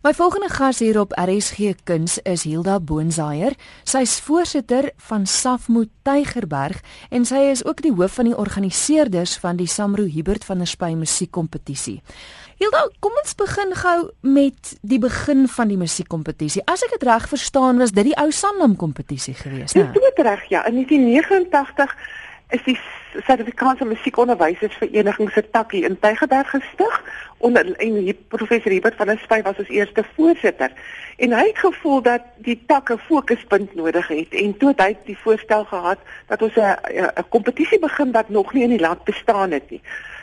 My volgende gas hier op RSG Kuns is Hilda Boonsaier. Sy's voorsitter van Safmo Tygerberg en sy is ook die hoof van die organiseerders van die Samro Hubert van der Spy musiekkompetisie. Hilda, kom ons begin gou met die begin van die musiekkompetisie. As ek dit reg verstaan, was dit die ou Sanlam kompetisie geweest, né? Dis reg, ja. In 1989 is die Suid-Afrikaanse Musiekonderwysersvereniging se takkie in Tygerberg gestig onder en die professor Hubert van der Spy was ons eerste voorsitter en hy het gevoel dat die tak 'n fokuspunt nodig het en toe het hy die voorstel gehad dat ons 'n 'n kompetisie begin wat nog nie in die land bestaan het nie.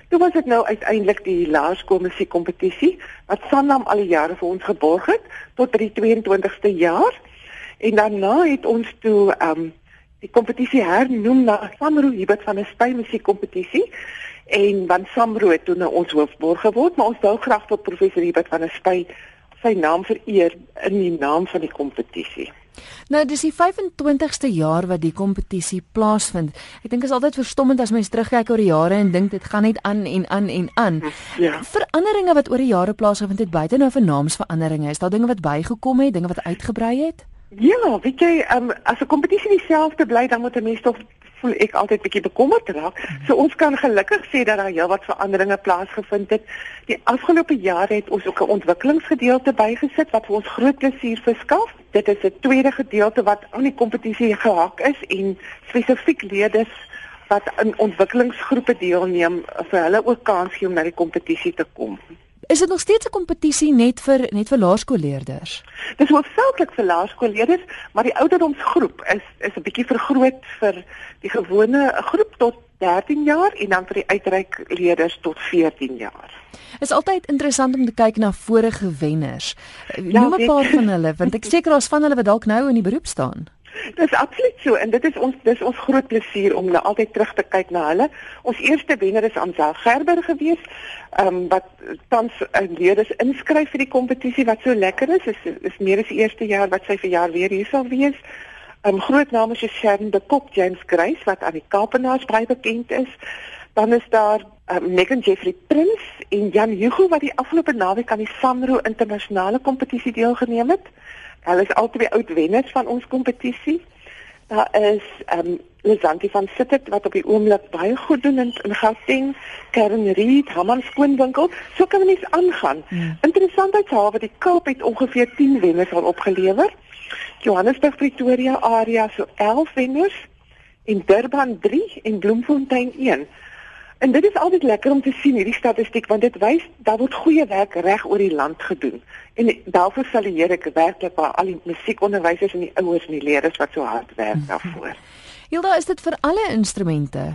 Toe was dit nou uiteindelik die Laerskool musiekkompetisie wat Sanlam al die jare vir ons geborg het tot by die 22ste jaar en daarna het ons toe ehm um, die kompetisie hernoem na Samro Hubert van 'n spymusiek kompetisie en van Samro het toe nou ons hoofborg geword, maar ons wou graag tot professor Hubert van 'n spy sy naam vereer in die naam van die kompetisie. Nou dis die 25ste jaar wat die kompetisie plaasvind. Ek dink is altyd verstommend as mens terugkyk oor die jare en dink dit gaan net aan en aan en aan. Ja. Veranderinge wat oor die jare plaasgevind het buite nou vernaamsveranderinge, is daar dinge wat bygekom het, dinge wat uitgebrei het? Ja, weet jy, um, as 'n kompetisie dieselfde bly, dan moet 'n mens tog voel ek altyd bietjie bekommerd raak. So ons kan gelukkig sê dat daar heelwat veranderinge plaasgevind het. Die afgelope jare het ons ook 'n ontwikkelingsgedeelte bygesit wat vir ons groot plesier verskaf. Dit is 'n tweede gedeelte wat aan die kompetisie gehak is en spesifiek leerders wat in ontwikkelingsgroepe deelneem vir hulle ook kans gee om na die kompetisie te kom. Is dit nog steeds 'n kompetisie net vir net vir laerskoolleerders? Dis hoofsaaklik vir laerskoolleerders, maar die ouderdomsgroep is is 'n bietjie vergroot vir die gewone groep tot 13 jaar en dan vir die uitreik leerders tot 14 jaar. Is altyd interessant om te kyk na vorige wenners. Ja, Noem 'n paar van hulle, want ek seker daar's van hulle wat dalk nou in die beroep staan. Dis absoluut so en dit is ons dis ons groot plesier om nou altyd terug te kyk na hulle. Ons eerste wenner is Ansel Gerber gewees, ehm um, wat tans 'n leerders inskryf vir die kompetisie wat so lekker is. Is is meer as die eerste jaar wat sy vir jaar weer hier sal wees. Ehm um, groot name soos Sharon de Kok, James Grace wat aan die Kaapenaars baie bekend is. Dan is daar um, Megan Jeffrey Prins en Jan Hugo wat die afgelope naweek aan die Sanro internasionale kompetisie deelgeneem het. Hulle is albei oud wenners van ons kompetisie. Daar is ehm um, Lizanti van Sittert wat op die oomblik baie goed doen in, in Gauteng, Karen Reed, Haman Skoonwinkel. So kan mens aangaan. Hmm. Interessantheidshalwe die Kaap het ongeveer 10 wenners al opgelewer. Johannesburg Pretoria area so 11 wenners en Durban 3 en Bloemfontein 1. En dit is altyd lekker om te sien hierdie statistiek want dit wys dat word goeie werk reg oor die land gedoen. En daarvoor sal die Here werklik vir al die musiekonderwysers en die ouers en die leerders wat so hard werk daarvoor. Hilda, is dit vir alle instrumente?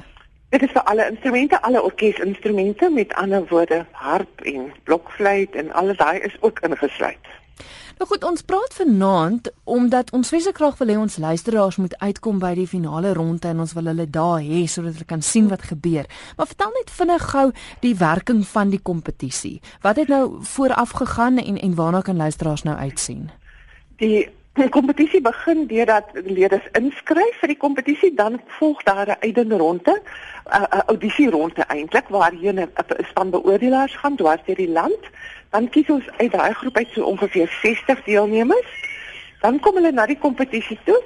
Dit is vir alle instrumente, alle orkesinstrumente met ander woorde harp en blokfluit en alles daai is ook ingesluit. Nou goed, ons praat vanaand omdat ons spesifiek graag wil hê ons luisteraars moet uitkom by die finale ronde en ons wil hulle daar hê sodat hulle kan sien wat gebeur. Maar vertel net vinnig gou die werking van die kompetisie. Wat het nou vooraf gegaan en en waarna kan luisteraars nou uitsien? Die Die kompetisie begin deurdat leerders inskryf vir die kompetisie, dan volg daar 'n uitdene ronde, 'n audisie ronde eintlik waarheen 'n span beoordelaars gaan dwars deur die land. Dan kies ons uit daai groep uit so ongeveer 60 deelnemers. Dan kom hulle na die kompetisie toe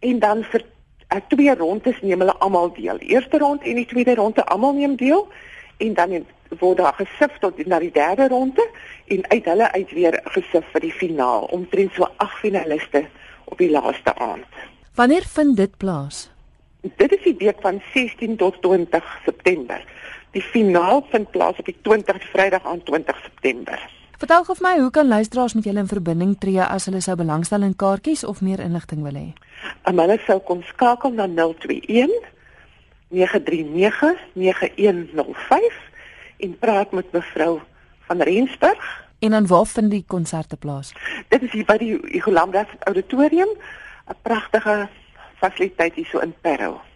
en dan vir uh, twee rondes neem hulle almal deel. Eerste rond en die tweede ronde almal neem deel en dan word daar gesif tot na die derde ronde en uit hulle uit weer gesif vir die finaal omtrent so ag finaliste op die laaste aand. Wanneer vind dit plaas? Dit is die week van 16 tot 20 September. Die finaal vind plaas op die 20 Vrydag aan 20 September. Vertel gou vir my, hoe kan luisteraars met julle in verbinding tree as hulle sou belangstel in kaartjies of meer inligting wil hê? Hulle sou kon skakel na 021 939 9105 en praat met mevrou van Rensburg. En dan waar vind die konserte plaas? Dit is hier by die Igolanda Auditorium, 'n pragtige fasiliteit hier so in Parow.